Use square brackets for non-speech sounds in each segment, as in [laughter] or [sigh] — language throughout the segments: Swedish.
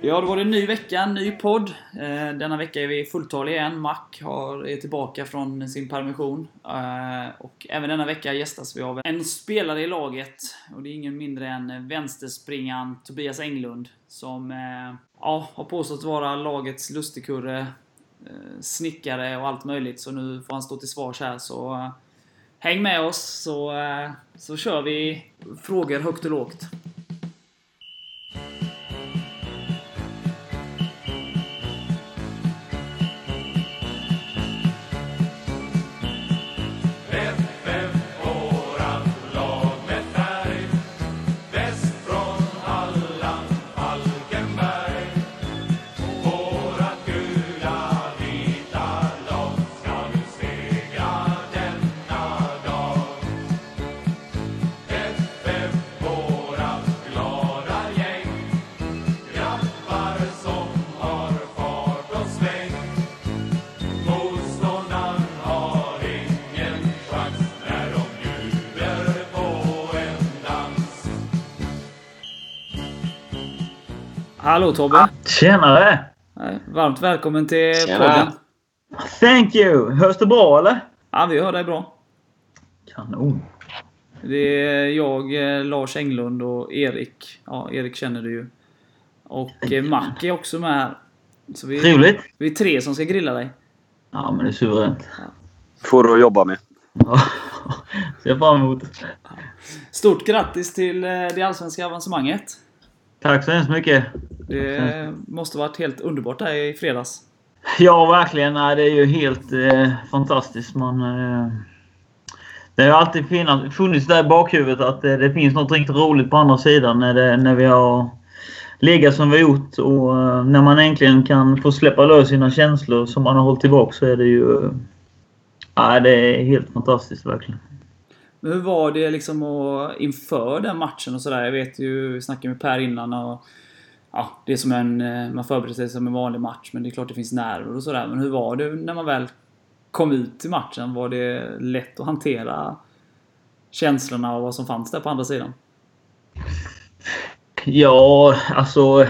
Ja, då var det en ny vecka, en ny podd. Eh, denna vecka är vi fulltaliga igen. Mac är tillbaka från sin permission. Eh, och även denna vecka gästas vi av en spelare i laget. Och det är ingen mindre än vänsterspringaren Tobias Englund. Som eh, ja, har påstått vara lagets lustigkurre, snickare och allt möjligt. Så nu får han stå till svars här. Så häng med oss så, eh, så kör vi frågor högt och lågt. Hallå Tobbe! Tjenare! Varmt välkommen till Tjena. podden. Thank you! Hörs det bra eller? Ja, vi hör dig bra. Kanon. Det är jag, eh, Lars Englund och Erik. Ja, Erik känner du ju. Och eh, Mac är också med här. Så vi, Trevligt. vi är tre som ska grilla dig. Ja, men det är suveränt. Får du att jobba med. Ja. [laughs] Ser fram emot. Stort grattis till eh, det allsvenska avancemanget. Tack så hemskt mycket. Det måste varit helt underbart där i fredags. Ja, verkligen. Nej, det är ju helt eh, fantastiskt. Man, eh, det har alltid funnits, funnits där i bakhuvudet att eh, det finns något riktigt roligt på andra sidan när, det, när vi har legat som vi gjort. Och när man äntligen kan få släppa lös sina känslor som man har hållit tillbaka så är det ju... Eh, det är helt fantastiskt verkligen. Men hur var det liksom att, inför den matchen och sådär? Jag vet ju, vi snackade med Per innan och... Ja, det är som en... Eh, man förbereder sig som en vanlig match, men det är klart det finns nerver och sådär. Men hur var det när man väl kom ut till matchen? Var det lätt att hantera känslorna och vad som fanns där på andra sidan? Ja, alltså...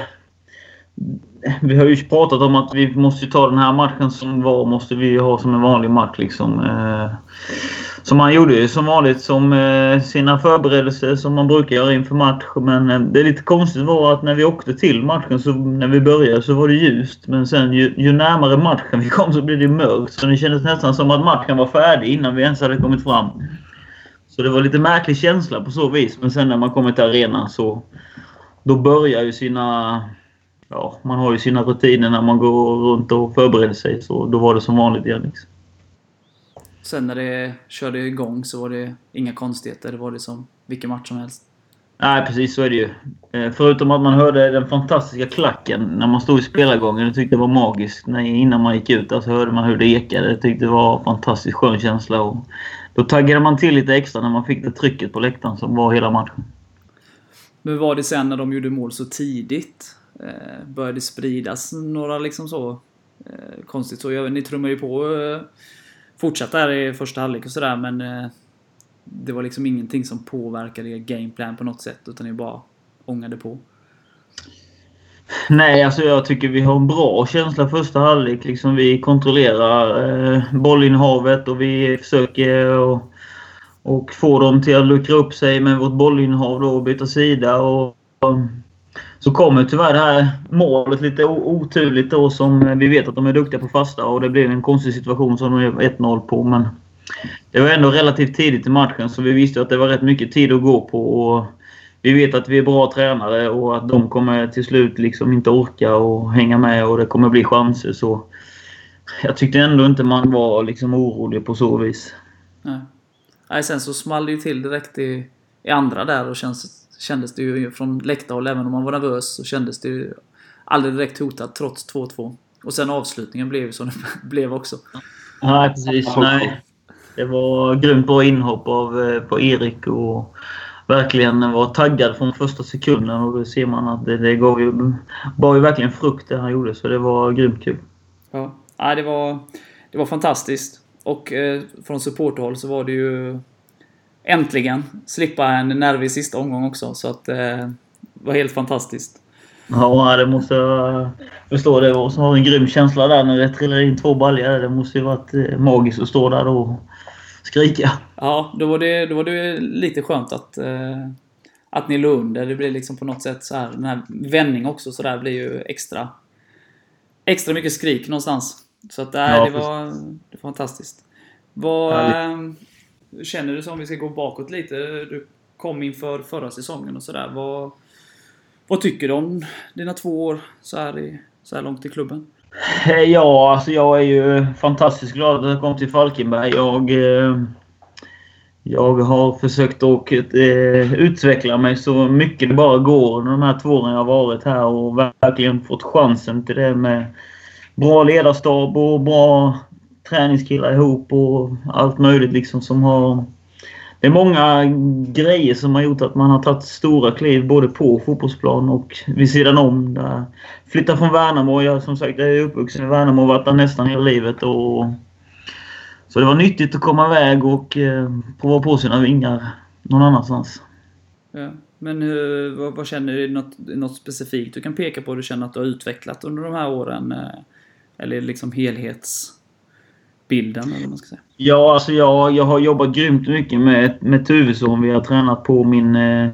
Vi har ju pratat om att vi måste ta den här matchen som var, måste vi ha som en vanlig match liksom. Eh, som man gjorde ju som vanligt som eh, sina förberedelser som man brukar göra inför match. Men eh, det är lite konstigt var att när vi åkte till matchen, så när vi började, så var det ljust. Men sen ju, ju närmare matchen vi kom så blev det mörkt. Så det kändes nästan som att matchen var färdig innan vi ens hade kommit fram. Så det var lite märklig känsla på så vis. Men sen när man kommer till arenan så då börjar ju sina... Ja, man har ju sina rutiner när man går runt och förbereder sig. Så då var det som vanligt igen. Liksom. Sen när det körde igång så var det inga konstigheter. Det var det som vilken match som helst. Nej, precis så är det ju. Eh, Förutom att man hörde den fantastiska klacken när man stod i spelargången. Jag tyckte det var magiskt. När, innan man gick ut där så hörde man hur det ekade. Jag tyckte det var en fantastiskt skön känsla. Och då taggade man till lite extra när man fick det trycket på läktaren som var hela matchen. Men var det sen när de gjorde mål så tidigt? Eh, började spridas några liksom så eh, konstigt så? Ni trummar ju på eh, fortsatt där i första halvlek och sådär men eh, det var liksom ingenting som påverkade er gameplan på något sätt utan ni bara ångade på. Nej, alltså jag tycker vi har en bra känsla första halvlek. Liksom vi kontrollerar eh, bollinnehavet och vi försöker eh, och, och få dem till att luckra upp sig med vårt bollinnehav då och byta sida. Och, och, så kommer tyvärr det här målet lite oturligt då som vi vet att de är duktiga på fasta och det blev en konstig situation som de gör 1-0 på. Men det var ändå relativt tidigt i matchen så vi visste att det var rätt mycket tid att gå på. Och, vi vet att vi är bra tränare och att de kommer till slut liksom inte orka och hänga med och det kommer bli chanser. Så jag tyckte ändå inte man var liksom orolig på så vis. Nej. Nej, sen så small det ju till direkt i, i andra där och känns, kändes det ju från läktarhåll, även om man var nervös, så kändes det ju aldrig direkt hotat trots 2-2. Och sen avslutningen blev ju som det [laughs] blev också. Nej, precis. Nej. Det var grymt bra inhopp av, eh, på Erik och verkligen var taggad från första sekunden. Och då ser man att det, det gav ju, bar ju verkligen frukt det han gjorde. Så det var grymt kul. Ja, Nej, det, var, det var fantastiskt. Och eh, från supporterhåll så var det ju äntligen slippa en nervig sista omgång också. Så att eh, det var helt fantastiskt. Ja, det måste jag förstå. Det var som har en grym känsla där när det trillar in två baljor. Det måste ju varit eh, magiskt att stå där och skrika. Ja, då var det, då var det lite skönt att, eh, att ni låg under. Det blir liksom på något sätt så här, den här vändning också så där blir ju extra, extra mycket skrik någonstans. Så att nej, Ja, det, var, det var fantastiskt. Vad känner du som, om vi ska gå bakåt lite, du kom inför förra säsongen och sådär. Vad, vad tycker du om dina två år så här, i, så här långt i klubben? Eh, ja, alltså jag är ju fantastiskt glad att jag kom till Falkenberg. Jag, eh, jag har försökt att eh, utveckla mig så mycket det bara går under de här två åren jag har varit här och verkligen fått chansen till det med bra ledarstab och bra träningskillar ihop och allt möjligt liksom som har... Det är många grejer som har gjort att man har tagit stora kliv både på fotbollsplan och vid sidan om. Där Flytta från Värnamo. Jag som sagt jag är uppvuxen i Värnamo och varit där nästan hela livet. Och, så det var nyttigt att komma iväg och eh, prova på sina vingar någon annanstans. Ja. Men hur, vad, vad känner du? Är Något, något specifikt du kan peka på du känner att du har utvecklat under de här åren? eh, Eller liksom bilden? eller man ska säga. Ja, alltså jag, jag har jobbat grymt mycket med, med Tuvesson. Vi har tränat på min... Eh,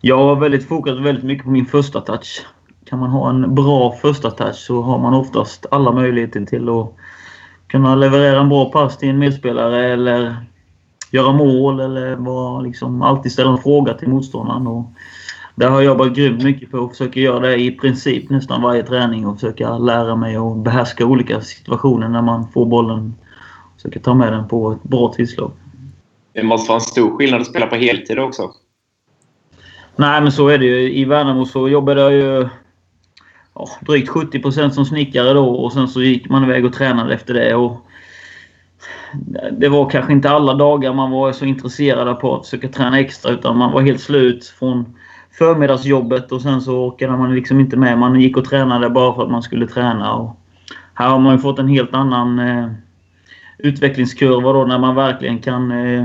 jag har väldigt fokuserat väldigt mycket på min första touch. Kan man ha en bra första touch så har man oftast alla möjligheter till att kunna leverera en bra pass till en medspelare eller göra mål eller vara, liksom alltid ställa en fråga till motståndaren. Och där har jag jobbat grymt mycket på och försöker göra det i princip nästan varje träning och försöka lära mig att behärska olika situationer när man får bollen. Försöka ta med den på ett bra tillslag. Det måste vara en stor skillnad att spela på heltid också. Nej, men så är det ju. I Värnamo så jobbade jag ju ja, drygt 70% som snickare då och sen så gick man iväg och tränade efter det. Och det var kanske inte alla dagar man var så intresserad på att försöka träna extra utan man var helt slut från förmiddagsjobbet och sen så orkade man liksom inte med. Man gick och tränade bara för att man skulle träna. Och här har man ju fått en helt annan eh, utvecklingskurva då när man verkligen kan eh,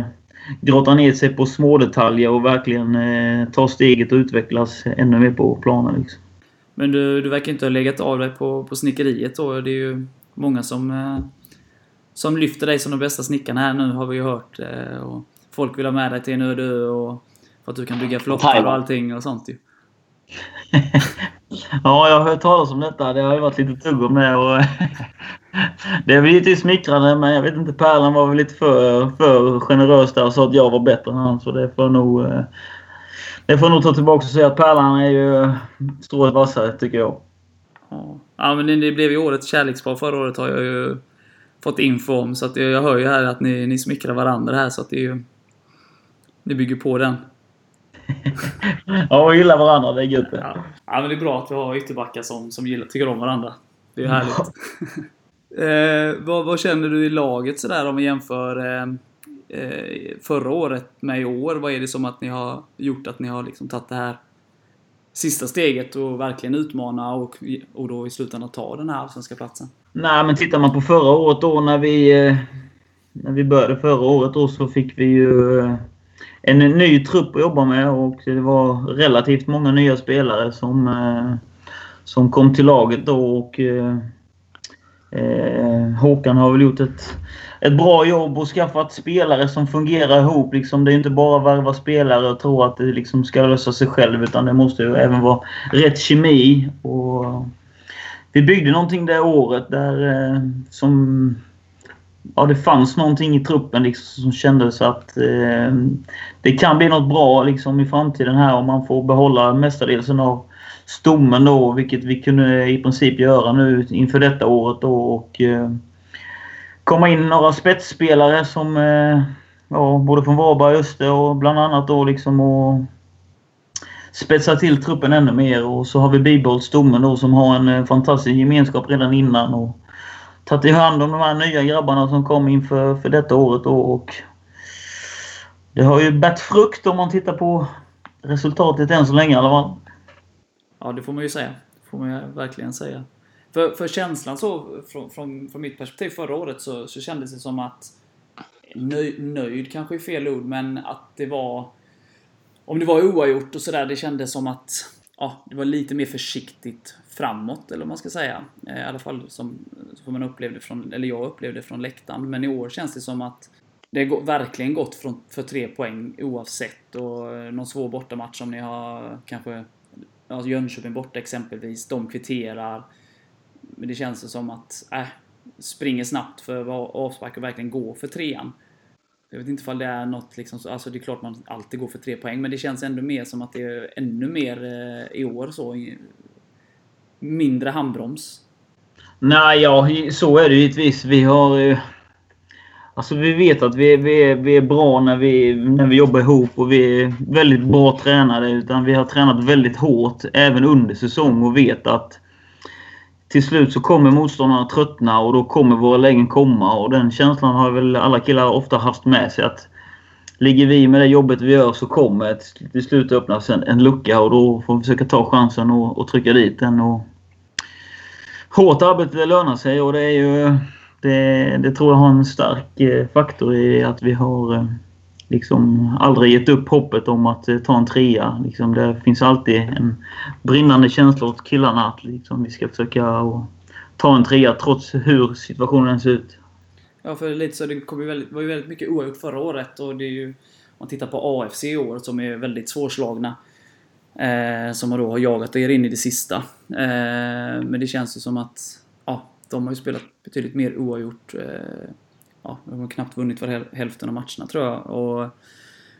grotta ner sig på små detaljer och verkligen eh, ta steget och utvecklas ännu mer på planen. Liksom. Men du, du verkar inte ha legat av dig på, på snickeriet då. Det är ju många som, eh, som lyfter dig som de bästa snickarna här nu har vi ju hört. Eh, och folk vill ha med dig till nu öde och för att du kan bygga flottar och allting och sånt ju. [laughs] Ja, jag har hört talas om detta. Det har ju varit lite tugg om det. Och [laughs] det är lite smickrande, men jag vet inte. Pärlan var väl lite för, för generös där och sa att jag var bättre än han. Så det får nog, eh, det får nog ta tillbaka och säga att Pärlan är ju strået vassare, tycker jag. Ja, men det, blev ju årets kärlekspar förra året har jag ju fått info om. Så att jag, jag hör ju här att ni, ni smickrar varandra här så att det är ju... Ni bygger på den. Ja, vi gillar varandra. Det är gött. Ja. ja, men det är bra att vi har ytterbackar som, som gillar, tycker om varandra. Det är härligt. [laughs] eh, vad, vad känner du i laget sådär om vi jämför eh, eh, förra året med i år? Vad är det som att ni har gjort att ni har liksom tagit det här sista steget och verkligen utmana och, och då i slutändan ta den här allsvenska platsen? Nej, men tittar man på förra året då när vi, eh, när vi började förra året då så fick vi ju eh, en ny trupp att jobba med och det var relativt många nya spelare som, eh, som kom till laget då och eh, eh, Håkan har väl gjort ett, ett bra jobb och skaffat spelare som fungerar ihop. Liksom, det är inte bara att värva spelare och tro att det liksom ska lösa sig själv utan det måste ju även vara rätt kemi. Och, vi byggde någonting det året där eh, som... Ja, det fanns någonting i truppen liksom, som kändes att eh, det kan bli något bra liksom, i framtiden här om man får behålla mestadels av stommen då, vilket vi kunde i princip göra nu inför detta året då. Och, eh, komma in några spetsspelare som eh, ja, både från Varberg och Öster och bland annat då liksom och spetsa till truppen ännu mer och så har vi bibehållit stommen då som har en eh, fantastisk gemenskap redan innan och tagit hand om de här nya grabbarna som kom inför för detta året då och det har ju bärt frukt om man tittar på resultatet än så länge i alla fall. Ja, det får man ju säga. Det får man ju verkligen säga. För, för känslan så, från, från, från mitt perspektiv förra året så, så kändes det som att nöjd, nöjd kanske är fel ord, men att det var... Om det var oavgjort och sådär, det kändes som att ja, det var lite mer försiktigt framåt, eller vad man ska säga. Eh, I alla fall som, som man upplevde från, eller jag upplevde från läktaren. Men i år känns det som att det har verkligen gått från, för tre poäng oavsett. Och eh, någon svår bortamatch som ni har kanske... Ja, Jönköping borta exempelvis. De kvitterar. Men det känns som att... Äh, springer snabbt för att och verkligen gå för trean. Jag vet inte ifall det är något liksom, alltså det är klart man alltid går för tre poäng, men det känns ändå mer som att det är ännu mer eh, i år så. Mindre handbroms. Nej, ja, så är det givetvis. Vi har... Eh, alltså vi vet att vi, vi, är, vi är bra när vi, när vi jobbar ihop och vi är väldigt bra tränade. Utan vi har tränat väldigt hårt även under säsong och vet att till slut så kommer motståndarna tröttna och då kommer våra lägen komma. Och den känslan har väl alla killar ofta haft med sig. att Ligger vi med det jobbet vi gör så kommer ett, till slut öppnas en, en lucka och då får vi försöka ta chansen och, och trycka dit den. Och hårt arbete det lönar sig och det är ju... Det, det tror jag har en stark eh, faktor i att vi har eh, liksom aldrig gett upp hoppet om att eh, ta en trea. Liksom, det finns alltid en brinnande känsla hos killarna att liksom, vi ska försöka och ta en trea trots hur situationen ser ut. Ja, för lite så, det kom ju väldigt, var ju väldigt mycket oavgjort förra året och det är ju... Om man tittar på AFC i år som är väldigt svårslagna. Eh, som då har jagat er in i det sista. Eh, men det känns ju som att... Ja, de har ju spelat betydligt mer oavgjort. Eh, ja, de har knappt vunnit var hälften av matcherna tror jag. Och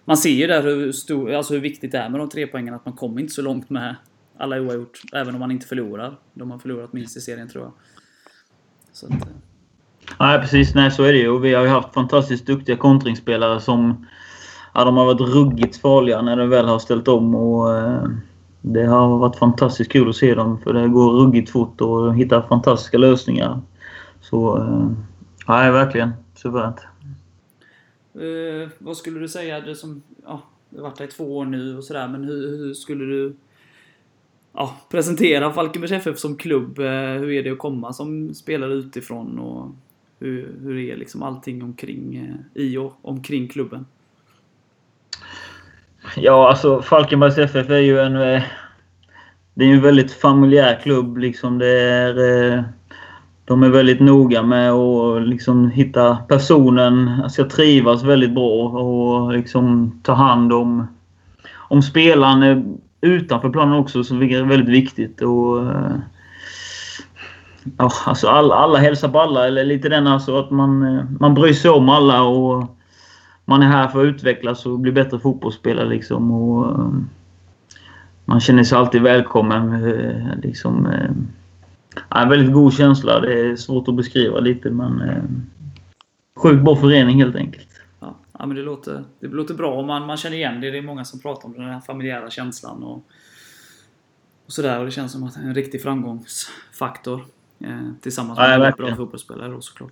man ser ju där hur, stor, alltså hur viktigt det är med de tre poängen att man kommer inte så långt med alla oavgjort. Även om man inte förlorar. De har förlorat minst i serien tror jag. Så att, eh. Nej, precis. Nej, så är det ju. Och vi har ju haft fantastiskt duktiga kontringsspelare som... Ja, de har varit ruggigt farliga när de väl har ställt om. Och, eh, det har varit fantastiskt kul att se dem för det går ruggigt fort och hittar fantastiska lösningar. Så... Eh, nej, verkligen. Suveränt. Eh, vad skulle du säga, det som, ja, du har varit där i två år nu och sådär, men hur, hur skulle du ja, presentera Falkenbergs FF som klubb? Eh, hur är det att komma som spelare utifrån och hur, hur är liksom allting omkring, eh, i och omkring klubben? Ja, alltså Falkenbergs FF är ju en... eh, Det är ju en väldigt familjär klubb. Liksom det är, eh, de är väldigt noga med att liksom hitta personen, alltså, ska trivas väldigt bra och liksom ta hand om, om spelaren utanför planen också, som är väldigt viktigt. Och, eh, ja, alltså alla, alla hälsar på alla, eller lite den alltså att man, eh, man bryr sig om alla och man är här för att utvecklas och bli bättre fotbollsspelare. Liksom, och, eh, man känner sig alltid välkommen. Liksom, ja, väldigt god känsla. Det är svårt att beskriva lite men eh, sjukt bra förening helt enkelt. Ja, ja men det låter, det låter bra och man, man känner igen det. Det är många som pratar om den här familjära känslan och, och sådär. Och det känns som att det är en riktig framgångsfaktor. Eh, tillsammans Ja, med alla verkligen. bra fotbollsspelare då såklart.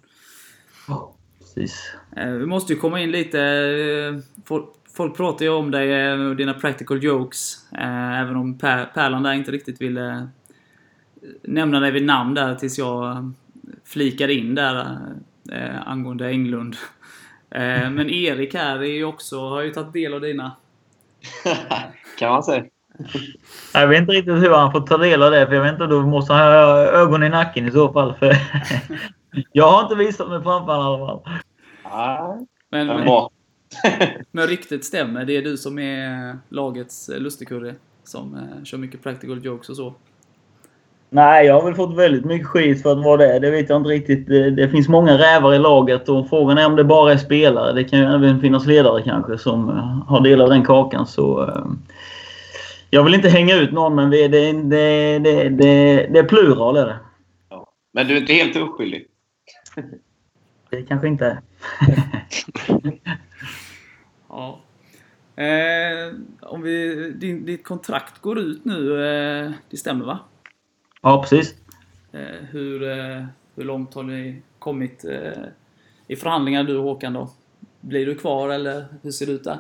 Precis. Eh, Vi måste ju komma in lite... eh, Folk, folk pratar ju om dig eh, och dina practical jokes. eh, Även om per, Pärlan där inte riktigt ville nämna dig vid namn där tills jag flikade in där eh, angående Englund. [laughs] Eh, Men Erik här är ju också, har ju tagit del av dina. [laughs] kan man säga. [laughs] Jag vet inte riktigt hur han får ta del av det för jag vet inte, då måste han ha ögon i nacken i så fall. För jag har inte visat mig framför honom i alla fall. Nej, Men, men men, ryktet stämmer. Det är du som är lagets lustigkurre. Som eh, kör mycket practical jokes och så. Nej, jag har väl fått väldigt mycket skit för att vara det. Det vet jag inte riktigt. Det, det finns många rävar i laget och frågan är om det bara är spelare. Det kan ju även finnas ledare kanske som eh, har del av den kakan. Så, eh, jag vill inte hänga ut någon, men det, det, det, det, det, det är plural är det. Men du är inte helt oskyldig. Det kanske inte är. [laughs] Ja. Eh, om vi, din, ditt kontrakt går ut nu, eh, det stämmer va? Ja, precis. Eh, hur, eh, hur långt har ni kommit eh, i förhandlingar du och Håkan då? Blir du kvar eller hur ser det ut där?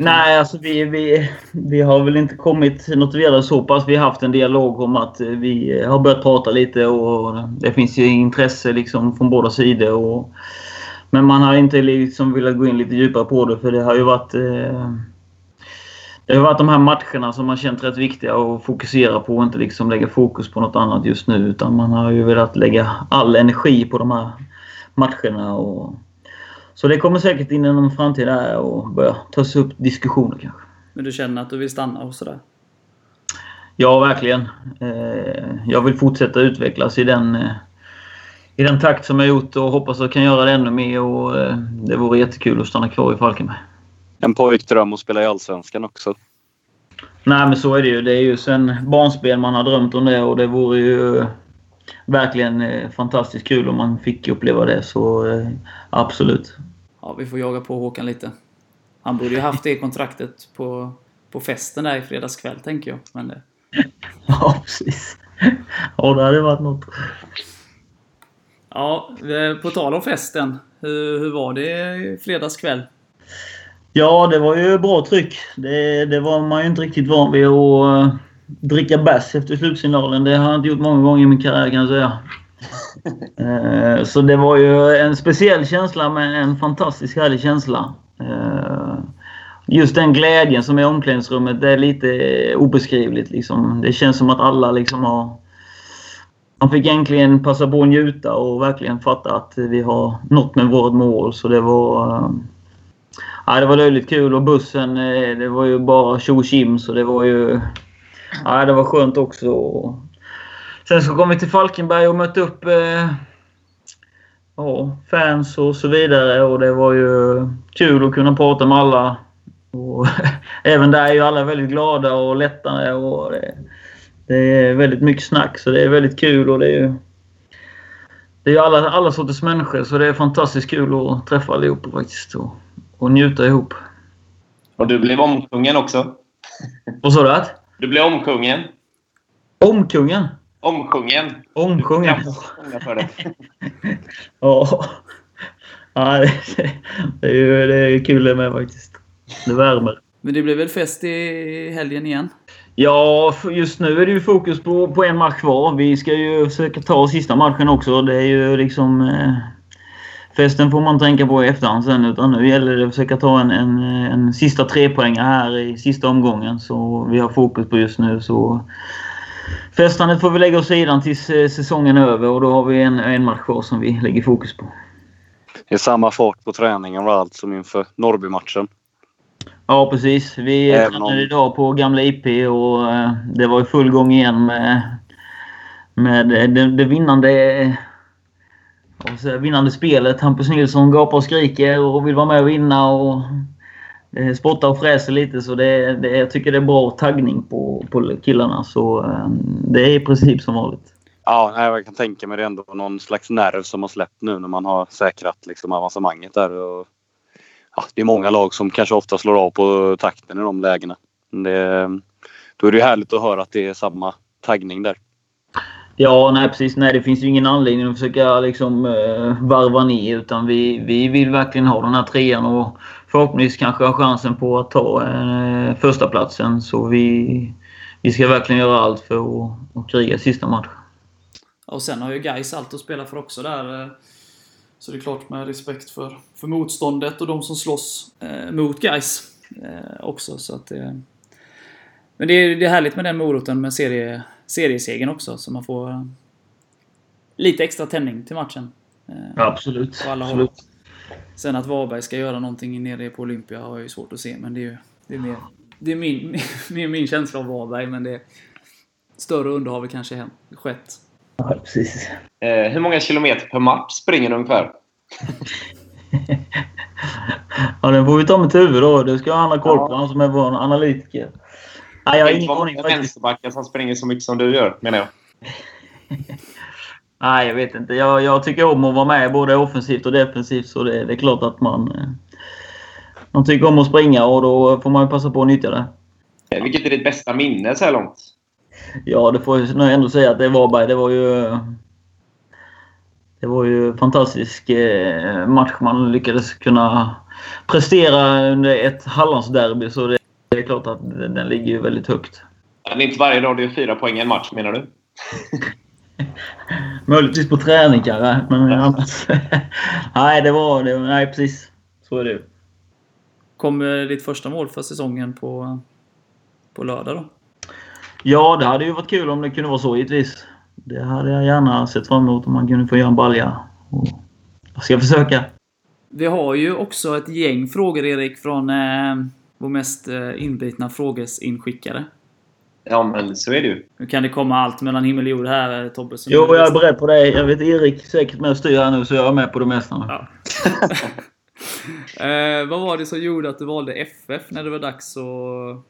Nej, alltså vi, vi, vi har väl inte kommit något vidare så pass. Vi har haft en dialog om att vi har börjat prata lite och det finns ju intresse liksom från båda sidor. Och, Men man har inte liksom velat gå in lite djupare på det för det har ju varit... Eh, det har varit de här matcherna som man känt rätt viktiga att fokusera på och inte liksom lägga fokus på något annat just nu. Utan man har ju velat lägga all energi på de här matcherna. Och, så det kommer säkert in inom framtid här och börja tas upp diskussioner kanske. Men du känner att du vill stanna och sådär? Ja, verkligen. Eh, jag vill fortsätta utvecklas i den, eh, i den takt som jag gjort och hoppas att jag kan göra det ännu mer. Och, eh, det vore jättekul att stanna kvar i Falkenberg. En pojkdröm att spela i Allsvenskan också. Nej, men så är det ju. Det är ju sen barnsben man har drömt om det och det vore ju verkligen eh, fantastiskt kul om man fick uppleva det. Så eh, absolut. Ja, vi får jaga på Håkan lite. Han borde ju haft det kontraktet på, på festen där i fredags kväll, tänker jag. Men det... [laughs] Ja, precis. Ja, det hade varit något. Ja, eh, på tal om festen. Hur, hur var det i fredags kväll? Ja, det var ju bra tryck. Det, det var man ju inte riktigt van vid att uh, dricka bärs efter slutsignalen. Det har jag inte gjort många gånger i min karriär kan jag säga. uh, [laughs] så det var ju en speciell känsla med en fantastiskt härlig känsla. Uh, just den glädjen som är i omklädningsrummet, det är lite obeskrivligt. Liksom. Det känns som att alla liksom har... Man fick egentligen passa på att njuta och verkligen fatta att vi har nått med vårt mål. Så det var... Ja, det var löjligt kul och bussen, eh, det var ju bara tjo och så det var ju... Ja, det var skönt också. Sen så kom vi till Falkenberg och mötte upp eh, ja, fans och så vidare och det var ju kul att kunna prata med alla. Och [laughs] även där är ju alla väldigt glada och lättade och det, det är väldigt mycket snack så det är väldigt kul och det är ju... Det är alla, alla sorters människor så det är fantastiskt kul att träffa allihopa faktiskt. Och, och njuta ihop. Och du blev omkungen också. Vad sa du? Att? Du blev omkungen. Omkungen? Omkungen. Omkungen? Ja, för det. [laughs] ja. ja det, det, är ju det är kul det med faktiskt. Det värmer. Men det blir väl fest i helgen igen? Ja, just nu är det ju fokus på, på en match kvar. Vi ska ju försöka ta sista matchen också. Det är ju liksom... Eh, festen får man tänka på i efterhand sen. Utan nu gäller det att försöka ta en, en, en sista trepoängare här i sista omgången. Så vi har fokus på just nu. Så Festandet får vi lägga åt sidan tills eh, säsongen är över och då har vi en, en match kvar som vi lägger fokus på. Det är samma fart på träningen och allt som inför Norrby-matchen. Ja, precis. Vi Även tränade om- idag på gamla IP och eh, det var i full gång igen med, med det, det vinnande, vad ska vinnande spelet. Hampus Nilsson gapar och skriker och vill vara med och vinna och eh, spottar och fräser lite. Så det, det, jag tycker det är bra taggning på, på killarna. Så eh, det är i princip som vanligt. Ja, jag kan tänka mig det är ändå någon slags nerv som har släppt nu när man har säkrat liksom avancemanget där. Och, ja, det är många lag som kanske ofta slår av på takten i de lägena. Det, då är det härligt att höra att det är samma taggning där. Ja, nej precis. Nej, det finns ju ingen anledning att försöka liksom, eh, varva ner. Utan vi, vi vill verkligen ha den här trean och förhoppningsvis kanske ha chansen på att ta eh, första platsen Så vi, vi ska verkligen göra allt för att, att kriga sista matchen. Och sen har ju Gais allt att spela för också där. Eh, så det är klart med respekt för, för motståndet och de som slåss eh, mot Gais eh, också. Så att, eh, men det är, det är härligt med den moroten med serie, seriesegern också. Så man får lite extra tändning till matchen. Eh, Absolut. På alla håll. Absolut. Sen att Varberg ska göra någonting nere på Olympia har jag ju svårt att se, men det är ju det är mer, det är min, [laughs] min, min känsla av Varberg, men det större under har väl kanske hänt, skett. Ja, precis. Eh, hur många kilometer per match springer du ungefär? [laughs] Ja, den får vi ta med Tuve då. Det ska han ha koll på, han som är vår analytiker. Nej, jag har ingen aning vänsterbackar som springer så mycket som du gör, menar jag. [laughs] Nej, jag vet inte. Jag, jag tycker om att vara med både offensivt och defensivt. Så det, det är klart att man, eh, man tycker om att springa och då får man ju passa på att nyttja det. Eh, Vilket är ditt bästa minne så här långt? Ja, det får jag ändå säga att det var Varberg. Det var ju... Det var ju en fantastisk eh, match man lyckades kunna prestera under ett Hallandsderby. Så det, det är klart att den ligger ju väldigt högt. Det är inte varje dag det är fyra poäng i en match, menar du? [laughs] Möjligtvis på träning kanske, men annars... [laughs] nej, det var... Det, var- nej, precis. Så är det ju. Kommer ditt första mål för säsongen på, på lördag då? Ja, det hade ju varit kul om det kunde vara så givetvis. Det hade jag gärna sett fram emot om man kunde få göra en balja. Och jag ska försöka. Vi har ju också ett gäng frågor Erik från eh, vår mest eh, inbitna frågesinskickare. Ja, men så är det ju. Nu kan det komma allt mellan himmel och jord här eh, Tobbe. Jo, jag är beredd på det. Jag vet Erik säkert med och styr här nu, så jag är med på det mesta. Ja. [laughs] eh, vad var det som gjorde att du valde FF när det var dags att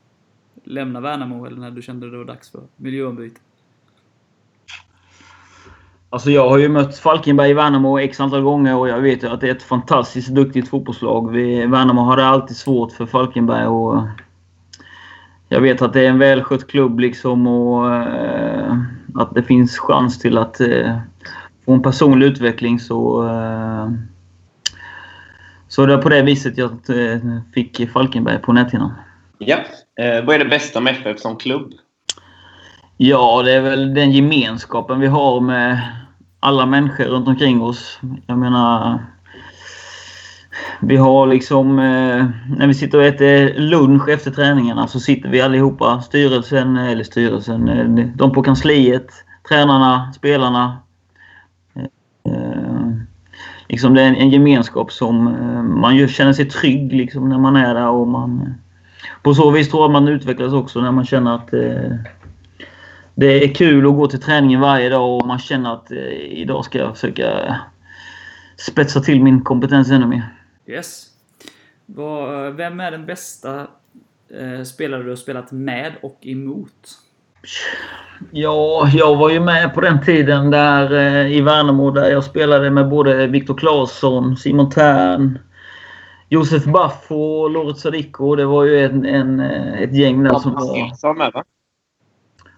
lämna Värnamo? Eller när du kände det var dags för miljöombyte? Alltså jag har ju mött Falkenberg i Värnamo x antal gånger och jag vet ju att det är ett fantastiskt duktigt fotbollslag. Vi, Värnamo har det alltid svårt för Falkenberg och jag vet att det är en välskött klubb liksom och eh, att det finns chans till att eh, få en personlig utveckling så eh, så det är på det viset jag eh, fick Falkenberg på näthinnan. Ja. Eh, vad är det bästa med FF som klubb? Ja, det är väl den gemenskapen vi har med alla människor runt omkring oss. Jag menar... Vi har liksom... Eh, när vi sitter och äter lunch efter träningarna så sitter vi allihopa. Styrelsen, eller styrelsen, eh, de på kansliet, tränarna, spelarna. Eh, eh liksom det är en, en gemenskap som eh, man ju känner sig trygg liksom när man är där och man... Eh, på så vis tror jag man utvecklas också när man känner att eh, det är kul att gå till träningen varje dag och man känner att eh, idag ska jag försöka spetsa till min kompetens ännu mer. Yes. Vad, vem är den bästa eh, spelare du har spelat med och emot? Ja, jag var ju med på den tiden där eh, i Värnamo där jag spelade med både Viktor Claesson, Simon Tern, Josef Baff och Loret Sadiko. Det var ju en, en, eh, ett gäng där som var... Med, va?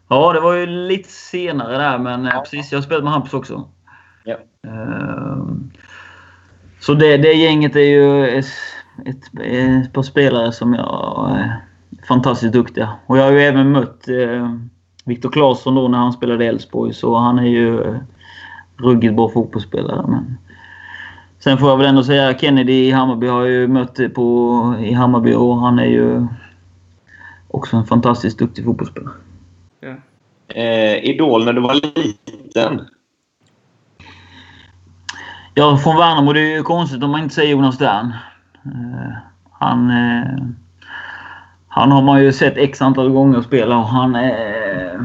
Ja, det var ju lite senare där, men eh, precis. Jag har spelat med Hampus också. Ja. Ehm, Så det, det gänget är ju ett, ett, ett par spelare som jag är fantastiskt duktiga. Och jag har ju även mött eh, Viktor Claesson då när han spelade i Elfsborg, så han är ju eh, ruggigt bra fotbollsspelare. Men sen får jag väl ändå säga Kennedy i Hammarby har jag ju mött på, i Hammarby och han är ju också en fantastiskt duktig fotbollsspelare. Eh, Idol när du var liten? Ja, från Värnamo. Det är ju konstigt om man inte säger Jonas Stern. Eh, han, eh, han har man ju sett x antal gånger spela och han... Eh,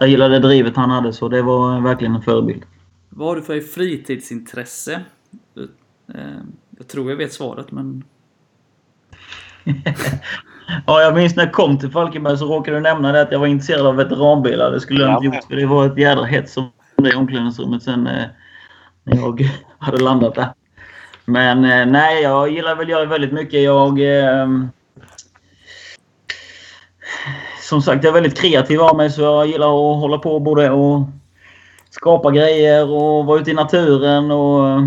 jag gillade drivet han hade, så det var verkligen en förebild. Vad har du för fritidsintresse? Eh, jag tror jag vet svaret, men... [laughs] Ja, jag minns när jag kom till Falkenberg så råkade du nämna det att jag var intresserad av veteranbilar. Det skulle jag inte gjort för det var ett jädra hets om det i omklädningsrummet sen eh, när jag [laughs] hade landat där. Men eh, nej, jag gillar väl göra väldigt mycket. Jag... Eh, som sagt, jag är väldigt kreativ av mig så jag gillar att hålla på både och skapa grejer och vara ute i naturen och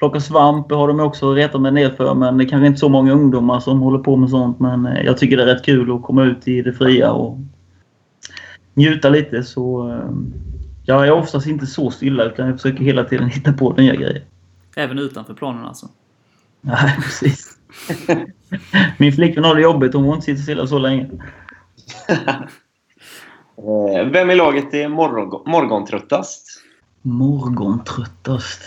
plocka svamp. Har de också retat mig ner för men det är kanske inte så många ungdomar som håller på med sånt. Men eh, jag tycker det är rätt kul att komma ut i det fria och njuta lite. Så eh, jag är oftast inte så stilla utan jag försöker hela tiden [laughs] hitta på nya grejer. Även utanför planen alltså. Nej, [laughs] precis. Min flickvän har det jobbigt. Hon inte sitta stilla så länge. [laughs] Eh, vem i laget är morgon, morgontröttast? Morgontröttast.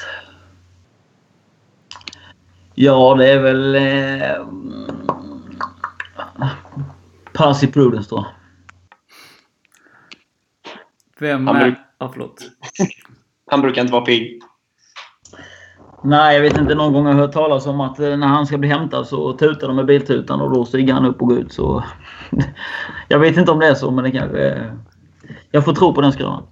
Ja, det är väl... Eh, Percy Prudence då. Vem Han är... bruk- Ja, förlåt. Han brukar inte vara pigg. Nej, jag vet inte. Någon gång har jag hört talas om att eh, när han ska bli hämtad så tutar de med biltutan och då stiger han upp och går ut. Så... [laughs] jag vet inte om det är så, men det kanske. Jag får tro på den skravan.